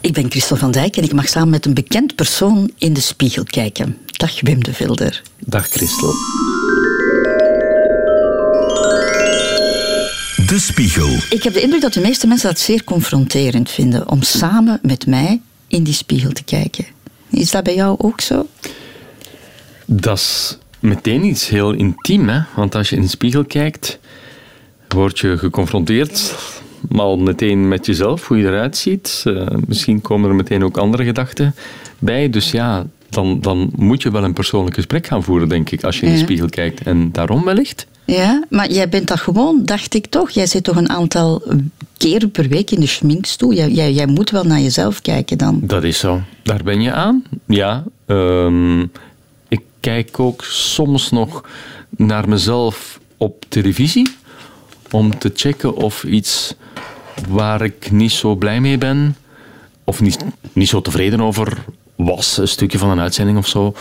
Ik ben Christel van Dijk en ik mag samen met een bekend persoon in de spiegel kijken. Dag Wim de Vilder. Dag Christel. De Spiegel. Ik heb de indruk dat de meeste mensen dat zeer confronterend vinden om samen met mij in die spiegel te kijken. Is dat bij jou ook zo? Dat is meteen iets heel intiem, hè? want als je in de spiegel kijkt, word je geconfronteerd maar meteen met jezelf, hoe je eruit ziet. Uh, misschien komen er meteen ook andere gedachten bij. Dus ja, dan, dan moet je wel een persoonlijk gesprek gaan voeren, denk ik, als je in de spiegel kijkt. En daarom wellicht. Ja, maar jij bent dat gewoon, dacht ik toch? Jij zit toch een aantal keren per week in de schminkstoel? Jij, jij, jij moet wel naar jezelf kijken dan. Dat is zo. Daar ben je aan. Ja. Um, ik kijk ook soms nog naar mezelf op televisie om te checken of iets waar ik niet zo blij mee ben, of niet, niet zo tevreden over was, een stukje van een uitzending of zo,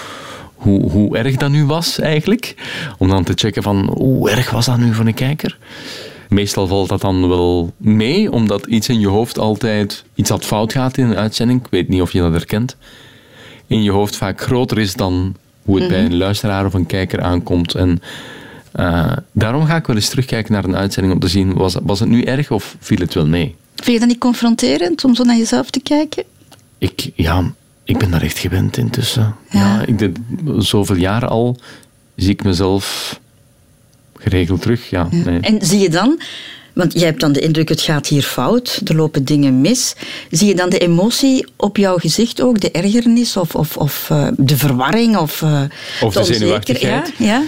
hoe, hoe erg dat nu was eigenlijk. Om dan te checken van hoe erg was dat nu voor een kijker. Meestal valt dat dan wel mee, omdat iets in je hoofd altijd iets dat fout gaat in een uitzending. Ik weet niet of je dat herkent. In je hoofd vaak groter is dan hoe het bij mhm. een luisteraar of een kijker aankomt. En uh, daarom ga ik wel eens terugkijken naar een uitzending om te zien, was, was het nu erg of viel het wel mee? Vind je dat niet confronterend om zo naar jezelf te kijken? Ik, ja, ik ben daar echt gewend intussen. Ja. ja ik deed zoveel jaren al, zie ik mezelf geregeld terug. Ja, Nee. En zie je dan, want jij hebt dan de indruk, het gaat hier fout, er lopen dingen mis. Zie je dan de emotie op jouw gezicht ook, de ergernis of, of, of uh, de verwarring of, uh, of de, de zenuwachtigheid? Ja, ja?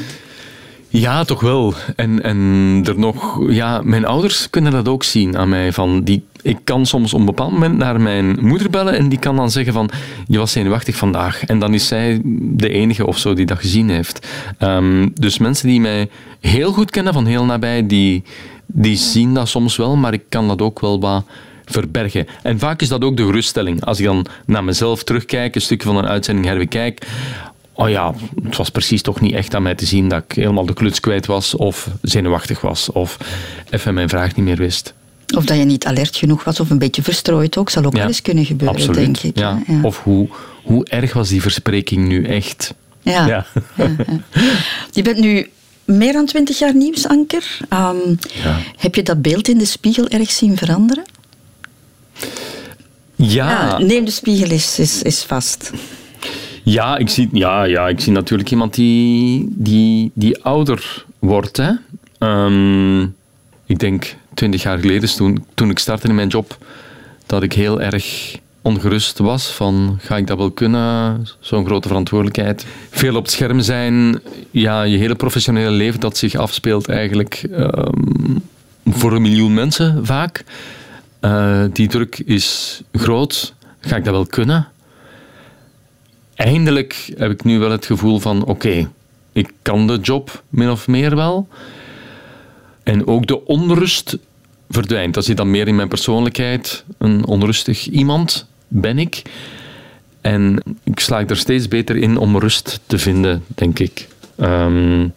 Ja, toch wel. En, en er nog, ja, mijn ouders kunnen dat ook zien aan mij. Van die, ik kan soms op een bepaald moment naar mijn moeder bellen en die kan dan zeggen van, je was zenuwachtig vandaag. En dan is zij de enige of zo die dat gezien heeft. Ehm, dus mensen die mij heel goed kennen, van heel nabij, die, die zien dat soms wel, maar ik kan dat ook wel wat verbergen. En vaak is dat ook de geruststelling. Als ik dan naar mezelf terugkijk, een stukje van een uitzending herbekijk, oh ja, het was precies toch niet echt aan mij te zien dat ik helemaal de kluts kwijt was of zenuwachtig was of even mijn vraag niet meer wist. Of dat je niet alert genoeg was of een beetje verstrooid ook, zal ook wel eens kunnen gebeuren, absoluut, denk ik. Ja. Of hoe, hoe erg was die verspreking nu echt? Ja. ja. Je bent nu meer dan twintig jaar nieuwsanker. Um, heb je dat beeld in de spiegel erg zien veranderen? Ja. neem de spiegel is, is vast. Ja, ik zie, ja, ja, ik zie natuurlijk iemand die, die, die ouder wordt. Hè. Um, ik denk twintig jaar geleden, toen, toen ik startte in mijn job, dat ik heel erg ongerust was van ga ik dat wel kunnen, zo'n grote verantwoordelijkheid. Veel op het scherm zijn, ja, je hele professionele leven dat zich afspeelt eigenlijk um, voor een miljoen mensen vaak. Uh, die druk is groot, ga ik dat wel kunnen? Eindelijk heb ik nu wel het gevoel van oké, ik kan de job min of meer wel. En ook de onrust verdwijnt. Dat zit dan meer in mijn persoonlijkheid. Een onrustig iemand ben ik. En ik slaag er steeds beter in om rust te vinden, denk ik. Ehm,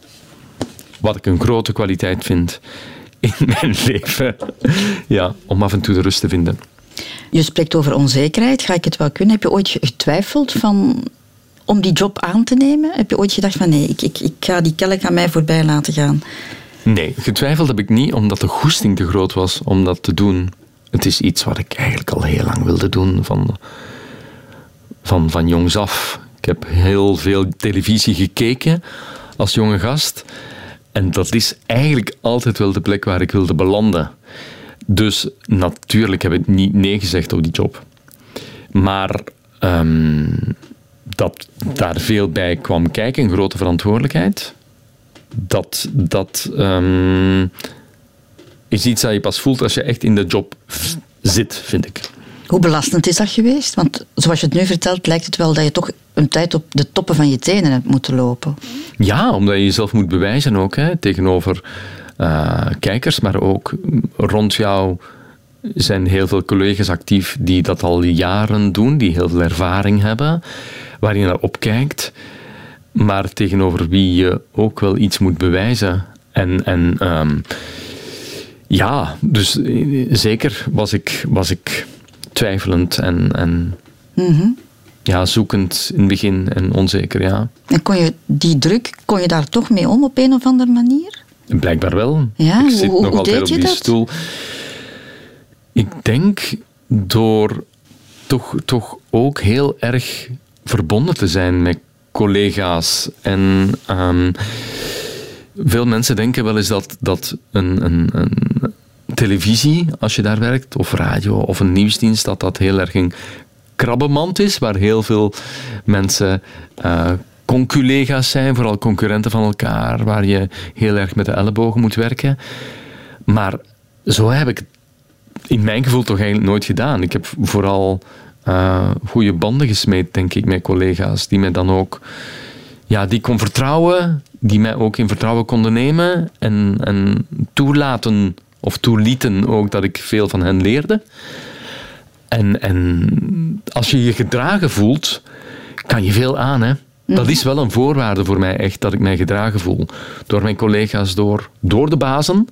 wat ik een grote kwaliteit vind in mijn leven. ja, om af en toe de rust te vinden. Je spreekt over onzekerheid. Ga ik het wel kunnen? Heb je ooit getwijfeld van, om die job aan te nemen? Heb je ooit gedacht van nee, ik, ik, ik ga die kelk aan mij voorbij laten gaan? Nee, getwijfeld heb ik niet omdat de goesting te groot was om dat te doen. Het is iets wat ik eigenlijk al heel lang wilde doen, van, van, van jongs af. Ik heb heel veel televisie gekeken als jonge gast. En dat is eigenlijk altijd wel de plek waar ik wilde belanden. Dus natuurlijk heb ik niet nee gezegd op die job. Maar um, dat daar veel bij kwam kijken, een grote verantwoordelijkheid. Dat, dat um, is iets dat je pas voelt als je echt in de job zit, vind ik. Hoe belastend is dat geweest? Want zoals je het nu vertelt, lijkt het wel dat je toch een tijd op de toppen van je tenen hebt moeten lopen. Ja, omdat je jezelf moet bewijzen ook hè, tegenover uh, kijkers, maar ook rond jou zijn heel veel collega's actief die dat al jaren doen, die heel veel ervaring hebben, waar je naar opkijkt, maar tegenover wie je ook wel iets moet bewijzen. En, en um, ja, dus zeker was ik, was ik twijfelend en, en Mhm. ja, zoekend in het begin en onzeker, ja. En kon je die druk, kon je daar toch mee om op een of andere manier? Blijkbaar wel. Ja, ik zit hoe- nog hoe altijd deed op die dat? stoel. Ik denk door toch, toch ook heel erg verbonden te zijn met collega's. En ehm, veel mensen denken wel eens dat, dat een, een, een televisie, als je daar werkt, of radio of een nieuwsdienst, dat dat heel erg een krabbenmand is, waar heel veel mensen eh conculega's zijn, vooral concurrenten van elkaar, waar je heel erg met de ellebogen moet werken. Maar zo heb ik het in mijn gevoel toch eigenlijk nooit gedaan. Ik heb vooral eh goede banden gesmeed, denk ik, met collega's, die mij dan ook ja, die kon vertrouwen, die mij ook in vertrouwen konden nemen en, en toelaten of toelieten ook dat ik veel van hen leerde. En, en als je je gedragen voelt, kan je veel aan. Hè? Dat is wel een voorwaarde voor mij, echt, dat ik mij gedragen voel. Door mijn collega's, door, door de bazen.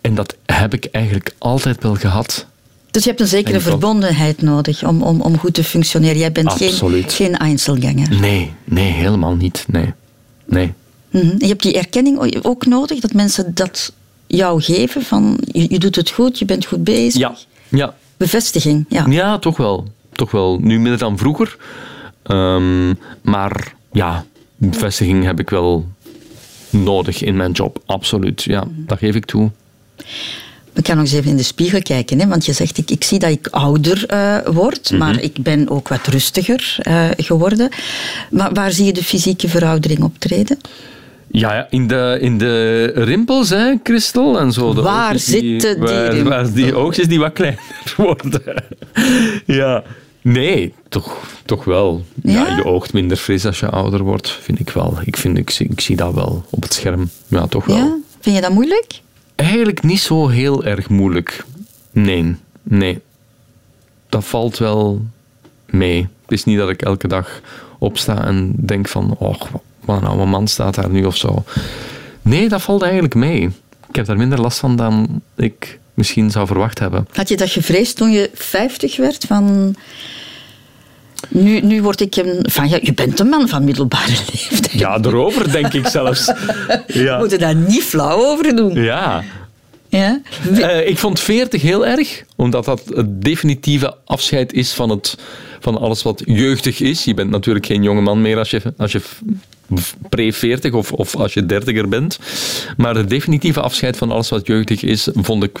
En dat heb ik eigenlijk altijd wel gehad. Dus je hebt een zekere verbondenheid nodig om, om, om goed te functioneren. Jij bent geen, Absoluut. geen Einzelganger. Nee, nee, helemaal niet. Nee. nee. Mhm. Je hebt die erkenning ook nodig, dat mensen dat jou geven van je, je doet het goed, je bent goed bezig. Ja, ja, Bevestiging, ja. Ja, toch wel. Toch wel. Nu minder dan vroeger. Ehm, maar ja, bevestiging heb ik wel nodig in mijn job. Absoluut. Ja, dat geef ik toe. Ik kan nog eens even in de spiegel kijken, hè, want je zegt ik, ik zie dat ik ouder eh, word, Mhm. maar ik ben ook wat rustiger eh, geworden. Maar waar zie je de fysieke veroudering optreden? Ja, in de, in de rimpels, hè, Christel, en zo. De Waar oogjes zitten die waar, rimpels? waar die oogjes die wat kleiner worden. ja. Nee, toch, toch wel. Ja? Ja? je oogt minder fris als je ouder wordt, vind ik wel. Ik, vind, ik, zie, ik zie dat wel op het scherm. Ja, toch wel. Ja? Vind je dat moeilijk? Eigenlijk niet zo heel erg moeilijk. Nee, nee. Dat valt wel mee. Het is niet dat ik elke dag opsta en denk van... Oh, wat een oude man staat daar nu of zo. Nee, dat valt eigenlijk mee. Ik heb daar minder last van dan ik misschien zou verwacht hebben. Had je dat gevreesd toen je 50 werd? Van... Nu, nu word ik een... Van, ja, je bent een man van middelbare leeftijd. Ja, erover denk ik zelfs. We Ja. moeten daar niet flauw over doen. Ja. Ja? Eh, ik vond 40 heel erg, omdat dat het definitieve afscheid is van, het, van alles wat jeugdig is. Je bent natuurlijk geen jonge man meer als je, als je f- pre-40 of, of als je dertiger bent. Maar het definitieve afscheid van alles wat jeugdig is, vond ik,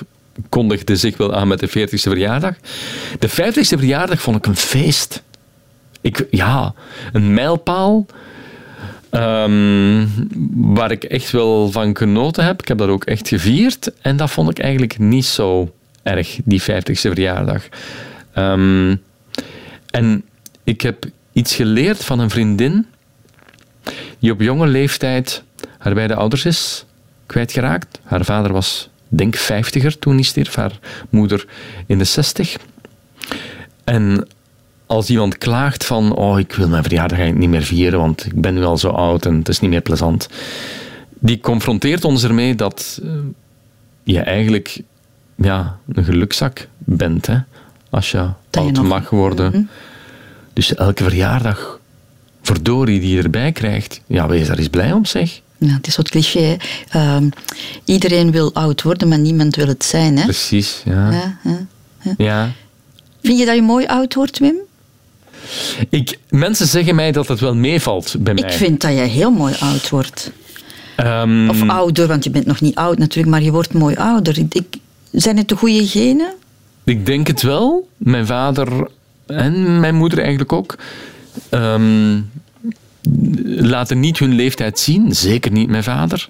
kondigde zich wel aan met de 40ste verjaardag. De 50ste verjaardag vond ik een feest. Ik, ja, een mijlpaal. Ehm, waar ik echt wel van genoten heb. Ik heb dat ook echt gevierd. En dat vond ik eigenlijk niet zo erg, die 50ste verjaardag. Ehm, en ik heb iets geleerd van een vriendin die op jonge leeftijd haar beide ouders is kwijtgeraakt. Haar vader was, denk vijftiger toen hij stierf. Haar moeder in de zestig. En als iemand klaagt van oh, ik wil mijn verjaardag eigenlijk niet meer vieren, want ik ben nu al zo oud en het is niet meer plezant. Die confronteert ons ermee dat eh, je eigenlijk ja, een gelukzak bent, hè, als je Dat oud mag worden. Mhm. Dus elke verjaardag, verdorie, die je erbij krijgt, ja, wees daar eens blij om, zeg. Ja, het is wat cliché. Ehm, iedereen wil oud worden, maar niemand wil het zijn. Hè? Precies, ja. Ja, ja. ja. Vind je dat je mooi oud wordt, Wim? Ik, mensen zeggen mij dat het wel meevalt bij mij. Ik vind dat je heel mooi oud wordt. Ehm, Of ouder, want je bent nog niet oud natuurlijk, maar je wordt mooi ouder. Ik, zijn het de goede genen? Ik denk het wel. Mijn vader en mijn moeder eigenlijk ook. ehm, laten niet hun leeftijd zien. Zeker niet mijn vader.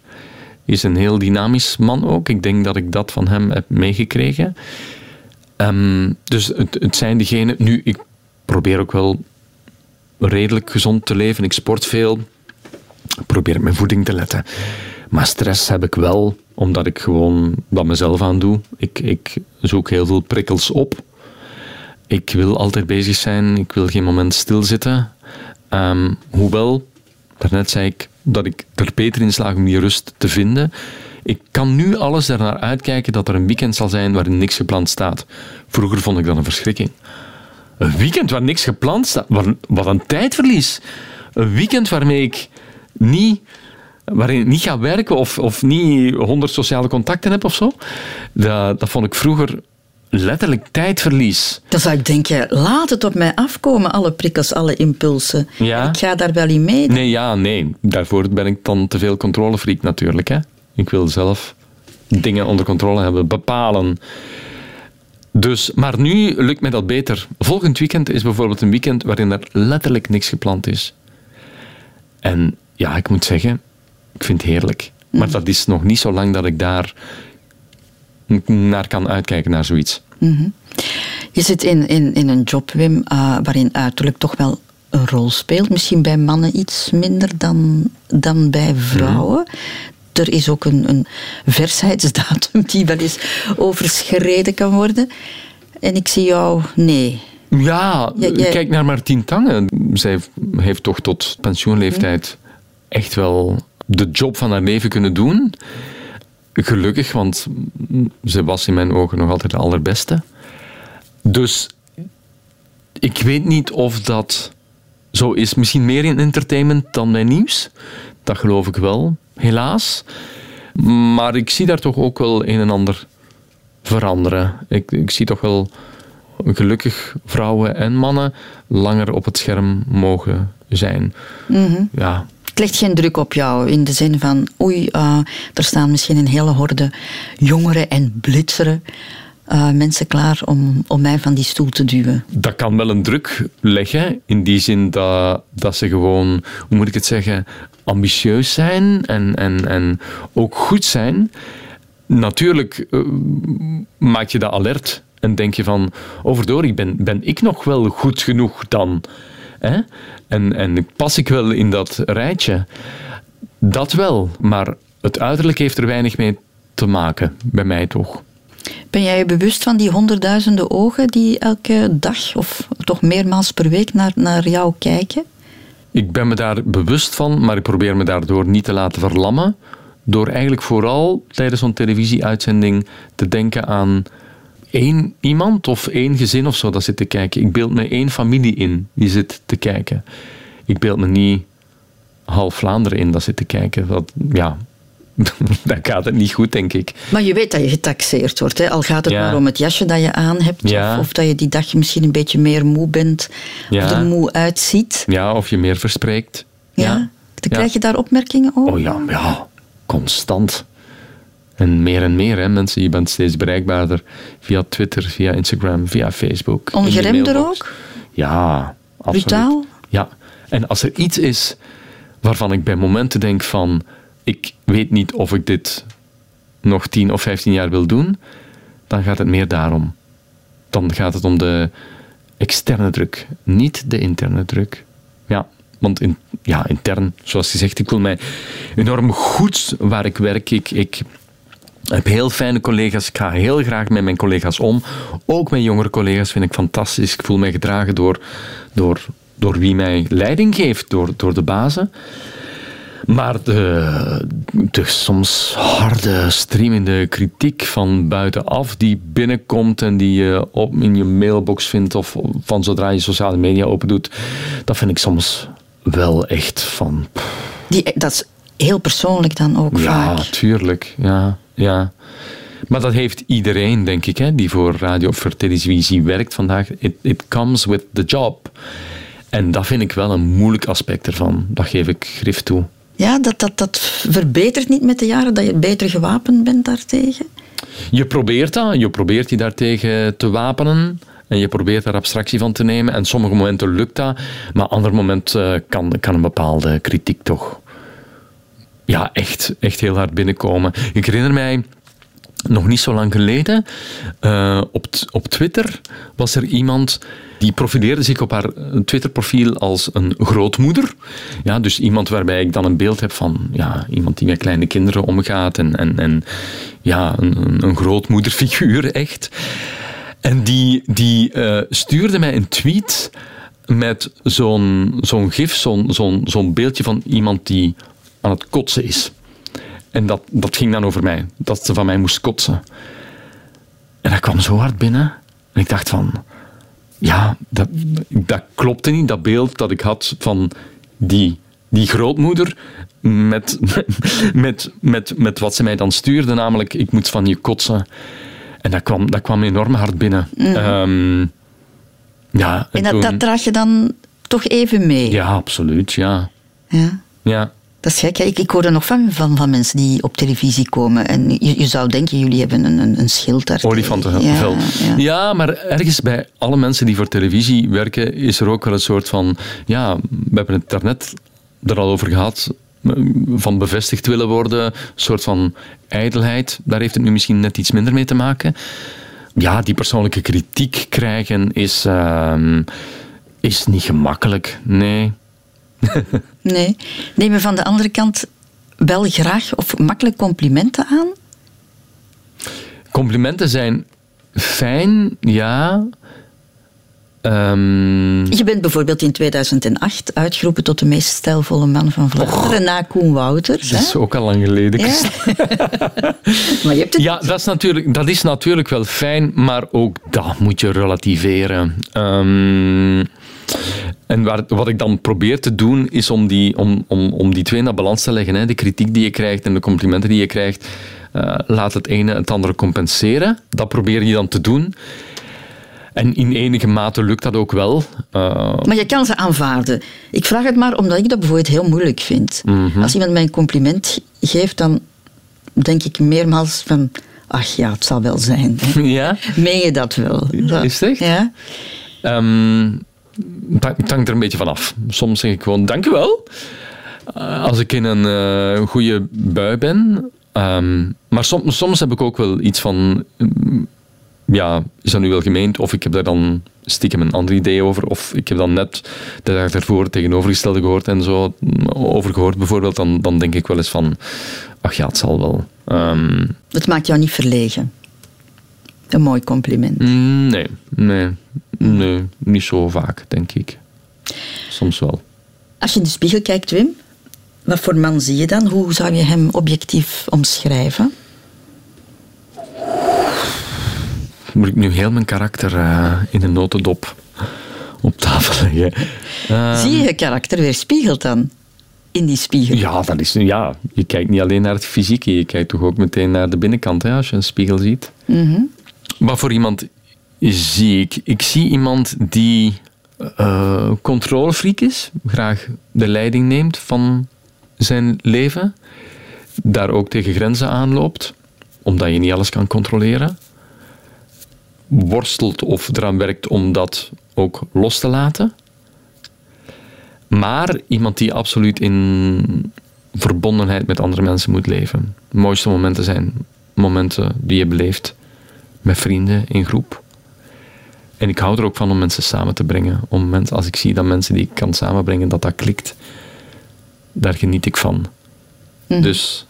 Is een heel dynamisch man ook. Ik denk dat ik dat van hem heb meegekregen. Ehm, dus het, het zijn diegenen. Nu, ik probeer ook wel redelijk gezond te leven. Ik sport veel. Ik probeer op mijn voeding te letten. Maar stress heb ik wel, omdat ik gewoon dat mezelf aan doe. Ik, ik zoek heel veel prikkels op. Ik wil altijd bezig zijn. Ik wil geen moment stilzitten. Ehm, hoewel, daarnet zei ik dat ik er beter in slaag om die rust te vinden. Ik kan nu alles ernaar uitkijken dat er een weekend zal zijn waarin niks gepland staat. Vroeger vond ik dat een verschrikking. Een weekend waar niks gepland staat. Wat een tijdverlies. Een weekend waarmee ik niet, waarin ik niet ga werken of, of niet honderd sociale contacten heb of zo. Dat, dat vond ik vroeger letterlijk tijdverlies. Dan zou ik denken, laat het op mij afkomen, alle prikkels, alle impulsen. Ja. Ik ga daar wel in mee. Nee, ja, nee. Daarvoor ben ik dan te veel controlefreak natuurlijk. Hè. Ik wil zelf dingen onder controle hebben, bepalen. Dus, maar nu lukt mij dat beter. Volgend weekend is bijvoorbeeld een weekend waarin er letterlijk niks gepland is. En ja, ik moet zeggen, ik vind het heerlijk. Maar mm. dat is nog niet zo lang dat ik daar naar kan uitkijken, naar zoiets. Mhm. Je zit in, in, in een job, Wim, uh, waarin uiterlijk toch wel een rol speelt. Misschien bij mannen iets minder dan, dan bij vrouwen. Mhm. Er is ook een, een verstheidsdatum die wel eens overschreden kan worden. En ik zie jou, nee. Ja, kijk naar Martien Tange. Zij heeft toch tot pensioenleeftijd echt wel de job van haar leven kunnen doen. Gelukkig, want ze was in mijn ogen nog altijd de allerbeste. Dus ik weet niet of dat zo is. Misschien meer in entertainment dan bij nieuws. Dat geloof ik wel, helaas. Maar ik zie daar toch ook wel een en ander veranderen. Ik, ik zie toch wel gelukkig vrouwen en mannen langer op het scherm mogen zijn. Mhm. Ja, het legt geen druk op jou in de zin van oei, uh, er staan misschien een hele horde jongeren en blitzeren uh, mensen klaar om, om mij van die stoel te duwen. Dat kan wel een druk leggen, in die zin dat, dat ze gewoon, hoe moet ik het zeggen, ambitieus zijn en, en, en ook goed zijn. Natuurlijk uh, maak je dat alert en denk je van, overdoor, ben, ben ik nog wel goed genoeg dan? Hè? En, en pas ik wel in dat rijtje? Dat wel, maar het uiterlijk heeft er weinig mee te maken, bij mij toch. Ben jij je bewust van die honderdduizenden ogen die elke dag of toch meermaals per week naar, naar jou kijken? Ik ben me daar bewust van, maar ik probeer me daardoor niet te laten verlammen. Door eigenlijk vooral tijdens zo'n televisieuitzending te denken aan één iemand of één gezin of zo dat zit te kijken. Ik beeld me één familie in die zit te kijken. Ik beeld me niet half Vlaanderen in dat zit te kijken. Dat, ja, dan gaat het niet goed, denk ik. Maar je weet dat je getaxeerd wordt. Hè? Al gaat het maar om het jasje dat je aan hebt. Of, of, dat je die dag misschien een beetje meer moe bent. Of er moe uitziet. Ja, of je meer verspreekt. Ja. Dan krijg je daar opmerkingen over? Oh ja, ja. Constant. En meer en meer, hè, mensen. Je bent steeds bereikbaarder via Twitter, via Instagram, via Facebook. Ongeremder ook? Ja, absoluut. Brutaal? Ja. En als er iets is waarvan ik bij momenten denk van... Ik weet niet of ik dit nog 10 of 15 jaar wil doen, dan gaat het meer daarom. Dan gaat het om de externe druk, niet de interne druk. Ja, want in, ja, intern, zoals gezegd, ik voel mij enorm goed waar ik werk. Ik, ik ik heb heel fijne collega's. Ik ga heel graag met mijn collega's om. Ook mijn jongere collega's vind ik fantastisch. Ik voel mij gedragen door, door, door wie mij leiding geeft, door, door de bazen. Maar de, de soms harde, streamende kritiek van buitenaf die binnenkomt en die je op, in je mailbox vindt of van zodra je sociale media open doet, dat vind ik soms wel echt van. Die, dat is heel persoonlijk dan ook ja, vaak. Ja, tuurlijk. Ja ja. Maar dat heeft iedereen, denk ik, hè, die voor radio of voor televisie werkt vandaag. It, it comes with the job. En dat vind ik wel een moeilijk aspect ervan. Dat geef ik grif toe. Ja, dat, dat, dat verbetert niet met de jaren, dat je beter gewapend bent daartegen? Je probeert dat. Je probeert je daartegen te wapenen. En je probeert daar abstractie van te nemen. En sommige momenten lukt dat. Maar andere momenten eh, kan, kan een bepaalde kritiek toch ja, echt, echt heel hard binnenkomen. Ik herinner mij nog niet zo lang geleden, uh, op, op Twitter was er iemand die profileerde zich op haar Twitter-profiel als een grootmoeder. Ja, dus iemand waarbij ik dan een beeld heb van ja, iemand die met kleine kinderen omgaat en, en, en ja, een, een grootmoederfiguur echt. En die, die uh, stuurde mij een tweet met zo'n zo'n gif, zo'n zo'n zo'n beeldje van iemand die aan het kotsen is. En dat, dat ging dan over mij. Dat ze van mij moest kotsen. En dat kwam zo hard binnen. En ik dacht van... Ja, dat, dat klopte niet. Dat beeld dat ik had van die, die grootmoeder met, met, met, met wat ze mij dan stuurde. Namelijk, ik moet van je kotsen. En dat kwam, dat kwam enorm hard binnen. Ehm, ja, En dat, toen- dat draag je dan toch even mee. Ja, absoluut, ja. Ja. Ja, Dat is gek. Ik, ik hoor er nog van, van, van mensen die op televisie komen. En je, je zou denken, jullie hebben een, een, een schild daar. olifantenvel. Ja, Ja, ja. maar ergens bij alle mensen die voor televisie werken, is er ook wel een soort van... Ja, we hebben het daarnet er al over gehad, van bevestigd willen worden, een soort van ijdelheid. Daar heeft het nu misschien net iets minder mee te maken. Ja, die persoonlijke kritiek krijgen is, ehm, is niet gemakkelijk, nee. Nee. Neem je van de andere kant wel graag of makkelijk complimenten aan? Complimenten zijn fijn, ja. Ehm, Je bent bijvoorbeeld in 2008 uitgeroepen tot de meest stijlvolle man van Vlaanderen na Koen Wouters. dat is hè? ook al lang geleden. Ja. maar je hebt het Ja, dat is, natuurlijk, dat is natuurlijk wel fijn, maar ook dat moet je relativeren. Ehm, en waar, wat ik dan probeer te doen, is om die, om, om, om die twee naar balans te leggen. Hè. De kritiek die je krijgt en de complimenten die je krijgt, eh, laat het ene het andere compenseren. Dat probeer je dan te doen. En in enige mate lukt dat ook wel. Eh, Maar je kan ze aanvaarden. Ik vraag het maar omdat ik dat bijvoorbeeld heel moeilijk vind. Mhm. Als iemand mij een compliment geeft, dan denk ik meermaals van... Ach ja, het zal wel zijn. hè. ja, Meen je dat wel? Dat- Is het echt? Ja. Ehm, het hangt- er een beetje van af. Soms zeg ik gewoon dankjewel. Uh, als ik in een eh, goede bui ben. Ehm, maar soms, soms heb ik ook wel iets van... mm, ja, is dat nu wel gemeend? Of ik heb daar dan stiekem een ander idee over. Of ik heb dan net de dag daarvoor tegenovergestelde gehoord en zo mm, over gehoord bijvoorbeeld. Dan, dan denk ik wel eens van... Ach ja, het zal wel. Ehm, Het maakt jou niet verlegen. Een mooi compliment. mm, nee, nee, nee. Niet zo vaak, denk ik. Soms wel. Als je in de spiegel kijkt, Wim, wat voor man zie je dan? Hoe zou je hem objectief omschrijven? Moet ik nu heel mijn karakter eh, in een notendop op tafel leggen? Eh, zie je je karakter weerspiegeld dan? In die spiegel? Ja, dat is, ja, je kijkt niet alleen naar het fysieke, je kijkt toch ook meteen naar de binnenkant hè, als je een spiegel ziet. Mhm. Wat voor iemand zie ik? Ik zie iemand die controlefreak is, graag de leiding neemt van zijn leven, daar ook tegen grenzen aanloopt, omdat je niet alles kan controleren. Worstelt of eraan werkt om dat ook los te laten. Maar iemand die absoluut in verbondenheid met andere mensen moet leven. De mooiste momenten zijn momenten die je beleeft met vrienden in groep. En ik hou er ook van om mensen samen te brengen. Om mensen, als ik zie dat mensen die ik kan samenbrengen, dat dat klikt, daar geniet ik van. Dus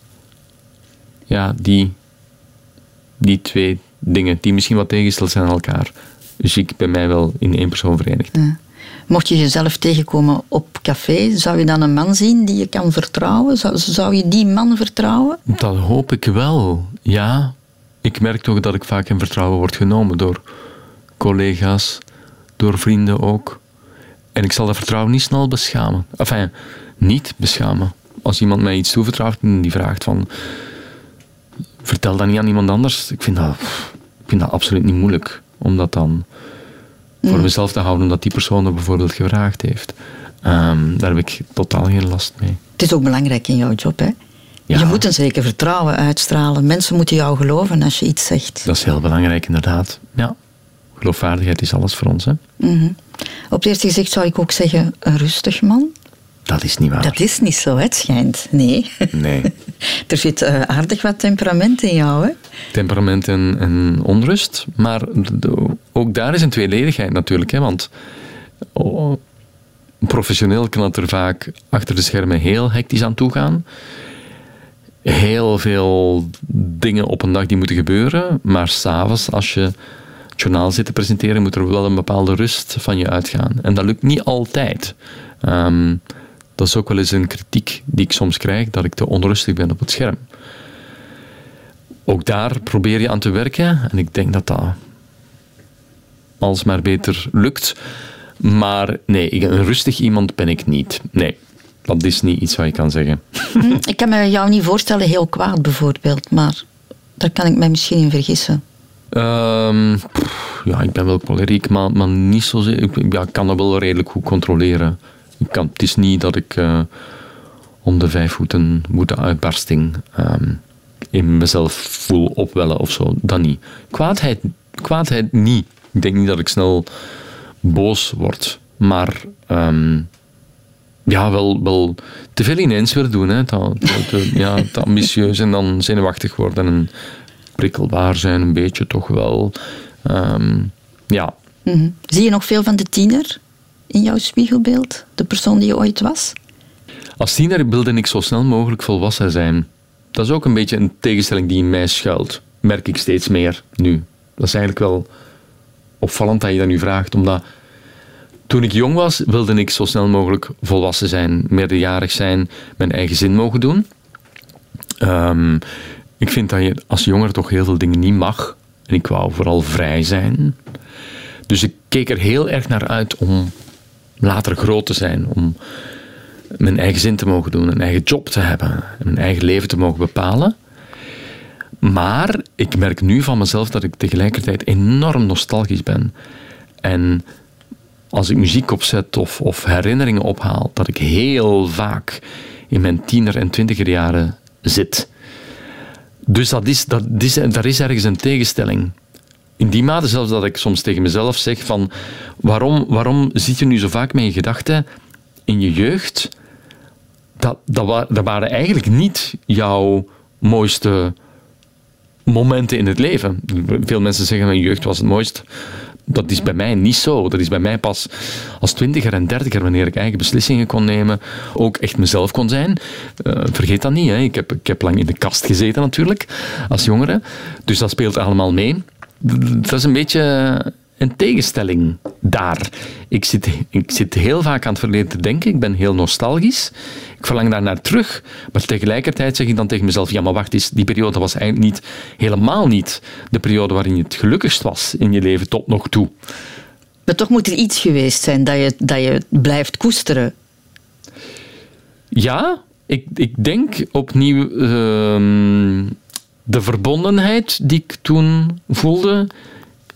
ja, die, die twee dingen, die misschien wat tegengesteld zijn aan elkaar, zie ik bij mij wel in één persoon verenigd. Mocht je jezelf tegenkomen op café, zou je dan een man zien die je kan vertrouwen? Zou, zou je die man vertrouwen? Dat hoop ik wel, ja. Ik merk toch dat ik vaak in vertrouwen word genomen door collega's, door vrienden ook. En ik zal dat vertrouwen niet snel beschamen. Enfin, niet beschamen. Als iemand mij iets toevertrouwt en die vraagt van... Vertel dat niet aan iemand anders. Ik vind dat, ik vind dat absoluut niet moeilijk. Om dat dan voor mezelf te houden, omdat die persoon dat bijvoorbeeld gevraagd heeft. Ehm, daar heb ik totaal geen last mee. Het is ook belangrijk in jouw job, hè? Ja. Je moet een zeker vertrouwen uitstralen. Mensen moeten jou geloven als je iets zegt. Dat is heel belangrijk, inderdaad. Ja. Geloofwaardigheid is alles voor ons, hè? Mhm. Op het eerste gezicht zou ik ook zeggen, een rustig man. Dat is niet waar. Dat is niet zo, hè, het schijnt. Nee. Nee. er zit eh, aardig wat temperament in jou, hè? Temperament en, en onrust. Maar ook daar is een tweeledigheid natuurlijk. Hè? Want oh, professioneel kan het er vaak achter de schermen heel hectisch aan toe gaan. Heel veel dingen op een dag die moeten gebeuren. Maar s'avonds, als je het journaal zit te presenteren, moet er wel een bepaalde rust van je uitgaan. En dat lukt niet altijd. Ehm, dat is ook wel eens een kritiek die ik soms krijg, dat ik te onrustig ben op het scherm. Ook daar probeer je aan te werken en ik denk dat dat alsmaar beter lukt. Maar nee, een rustig iemand ben ik niet. Nee, dat is niet iets wat je kan zeggen. Hm, ik kan me jou niet voorstellen heel kwaad bijvoorbeeld, maar daar kan ik mij misschien in vergissen. Um, ja, ik ben wel choleriek, maar, maar niet zozeer. Ik, ja, ik kan dat wel redelijk goed controleren. Ik kan, het is niet dat ik uh, om de vijf voeten moet uitbarsting um, in mezelf voel opwellen of zo. Dat niet. Kwaadheid, kwaadheid niet. Ik denk niet dat ik snel boos word. Maar um, ja, wel, wel te veel ineens weer doen. Hè. Dat, ja, te ambitieus en dan zenuwachtig worden en prikkelbaar zijn, een beetje toch wel. Um, ja. Mm -hmm. Zie je nog veel van de tiener in jouw spiegelbeeld? De persoon die je ooit was? Als tiener wilde ik zo snel mogelijk volwassen zijn. Dat is ook een beetje een tegenstelling die in mij schuilt. Merk ik steeds meer nu. Dat is eigenlijk wel opvallend dat je dat nu vraagt, omdat toen ik jong was, wilde ik zo snel mogelijk volwassen zijn, meerderjarig zijn, mijn eigen zin mogen doen. Um, ik vind dat je als jonger toch heel veel dingen niet mag. En ik wou vooral vrij zijn. Dus ik keek er heel erg naar uit om later groot te zijn. Om mijn eigen zin te mogen doen, een eigen job te hebben. En mijn eigen leven te mogen bepalen. Maar ik merk nu van mezelf dat ik tegelijkertijd enorm nostalgisch ben. En als ik muziek opzet of, of herinneringen ophaal, dat ik heel vaak in mijn tiener- en twintiger jaren zit. Dus dat is, dat is, daar is ergens een tegenstelling. In die mate zelfs dat ik soms tegen mezelf zeg van waarom, waarom zit je nu zo vaak met je gedachten in je jeugd? Dat, dat, dat waren eigenlijk niet jouw mooiste momenten in het leven. Veel mensen zeggen mijn jeugd was het mooist dat is bij mij niet zo. Dat is bij mij pas als twintiger en dertiger, wanneer ik eigen beslissingen kon nemen, ook echt mezelf kon zijn. Uh, vergeet dat niet. Hè. Ik, heb, ik heb lang in de kast gezeten natuurlijk, als jongere. Dus dat speelt allemaal mee. Dat is een beetje een tegenstelling daar. Ik zit, ik zit heel vaak aan het verleden te denken. Ik ben heel nostalgisch. Ik verlang daar naar terug. Maar tegelijkertijd zeg ik dan tegen mezelf: ja, maar wacht eens, die periode was eigenlijk niet, helemaal niet de periode waarin je het gelukkigst was in je leven tot nog toe. Maar toch moet er iets geweest zijn dat je, dat je blijft koesteren. Ja, ik, ik denk opnieuw uh, de verbondenheid die ik toen voelde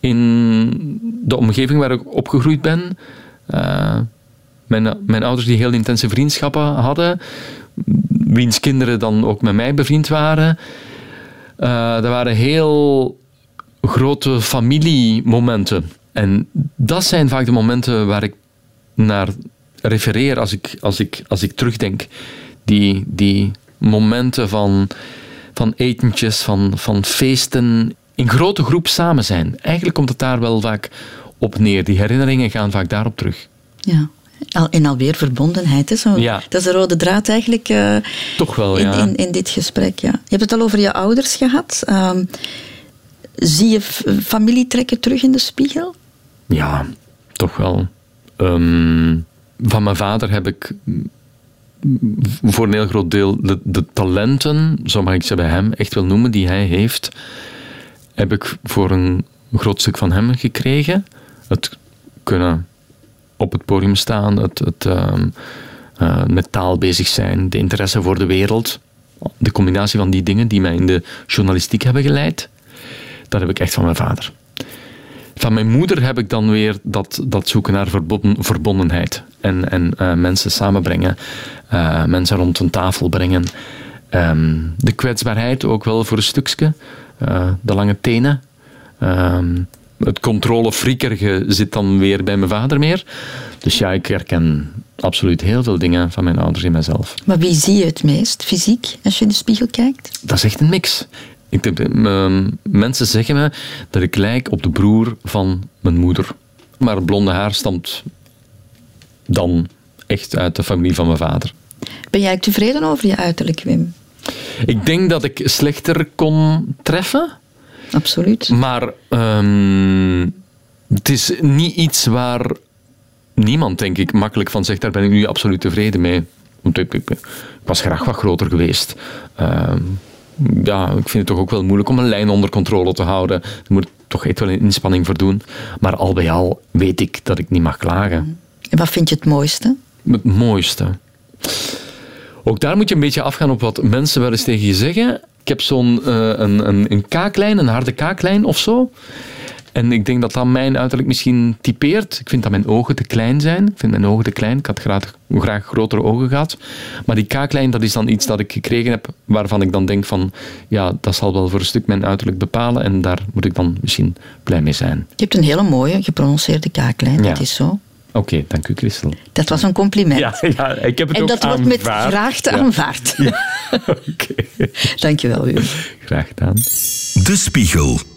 in de omgeving waar ik opgegroeid ben. Uh, mijn, mijn ouders die heel intense vriendschappen hadden, wiens kinderen dan ook met mij bevriend waren. Uh, waren heel grote familiemomenten. En dat zijn vaak de momenten waar ik naar refereer als ik, als ik, als ik terugdenk. Die, die momenten van, van etentjes, van, van feesten in grote groep samen zijn. Eigenlijk komt het daar wel vaak op neer. Die herinneringen gaan vaak daarop terug. Ja. En alweer verbondenheid. Hè? Zo, ja. Dat is de rode draad eigenlijk uh, Toch wel, in, ja. in, in, dit gesprek. Ja. Je hebt het al over je ouders gehad. Um, zie je familietrekken terug in de spiegel? Ja, toch wel. Um, van mijn vader heb ik voor een heel groot deel de, de talenten, zo mag ik ze bij hem echt wel noemen, die hij heeft, heb ik voor een groot stuk van hem gekregen. Het kunnen op het podium staan, het, het uh, met taal bezig zijn, de interesse voor de wereld. De combinatie van die dingen die mij in de journalistiek hebben geleid, dat heb ik echt van mijn vader. Van mijn moeder heb ik dan weer dat, dat zoeken naar verbonden, verbondenheid. En, en uh, mensen samenbrengen, uh, mensen rond een tafel brengen. Um, de kwetsbaarheid ook wel voor een stukje. Uh, de lange tenen. Ehm, het controlefriekerige zit dan weer bij mijn vader meer. Dus ja, ik herken absoluut heel veel dingen van mijn ouders in mezelf. Maar wie zie je het meest fysiek als je in de spiegel kijkt? Dat is echt een mix. Ik denk, uh, mensen zeggen me dat ik lijk op de broer van mijn moeder. Maar het blonde haar stamt dan echt uit de familie van mijn vader. Ben jij tevreden over je uiterlijk, Wim? Ik denk dat ik slechter kon treffen. Absoluut. Maar um, het is niet iets waar niemand, denk ik, makkelijk van zegt: daar ben ik nu absoluut tevreden mee. Want ik, ik, ik was graag wat groter geweest. Ehm, ja, ik vind het toch ook wel moeilijk om een lijn onder controle te houden. Je moet toch echt wel een inspanning voor doen. Maar al bij al weet ik dat ik niet mag klagen. En wat vind je het mooiste? Het mooiste. Ook daar moet je een beetje afgaan op wat mensen wel eens tegen je zeggen. Ik heb zo'n uh, een, een, een kaaklijn, een harde kaaklijn of zo. En ik denk dat dat mijn uiterlijk misschien typeert. Ik vind dat mijn ogen te klein zijn. Ik vind mijn ogen te klein. Ik had graag, graag grotere ogen gehad. Maar die kaaklijn, dat is dan iets dat ik gekregen heb waarvan ik dan denk van ja, dat zal wel voor een stuk mijn uiterlijk bepalen en daar moet ik dan misschien blij mee zijn. Je hebt een hele mooie geprononceerde kaaklijn, ja. dat is zo. Oké, dank u, Christel. Dat was een compliment. Ja, ja ik heb het en dat wordt met graagte ja. aanvaard. Ja. Oké. Okay. Dank je wel, Wim. Graag gedaan. De Spiegel.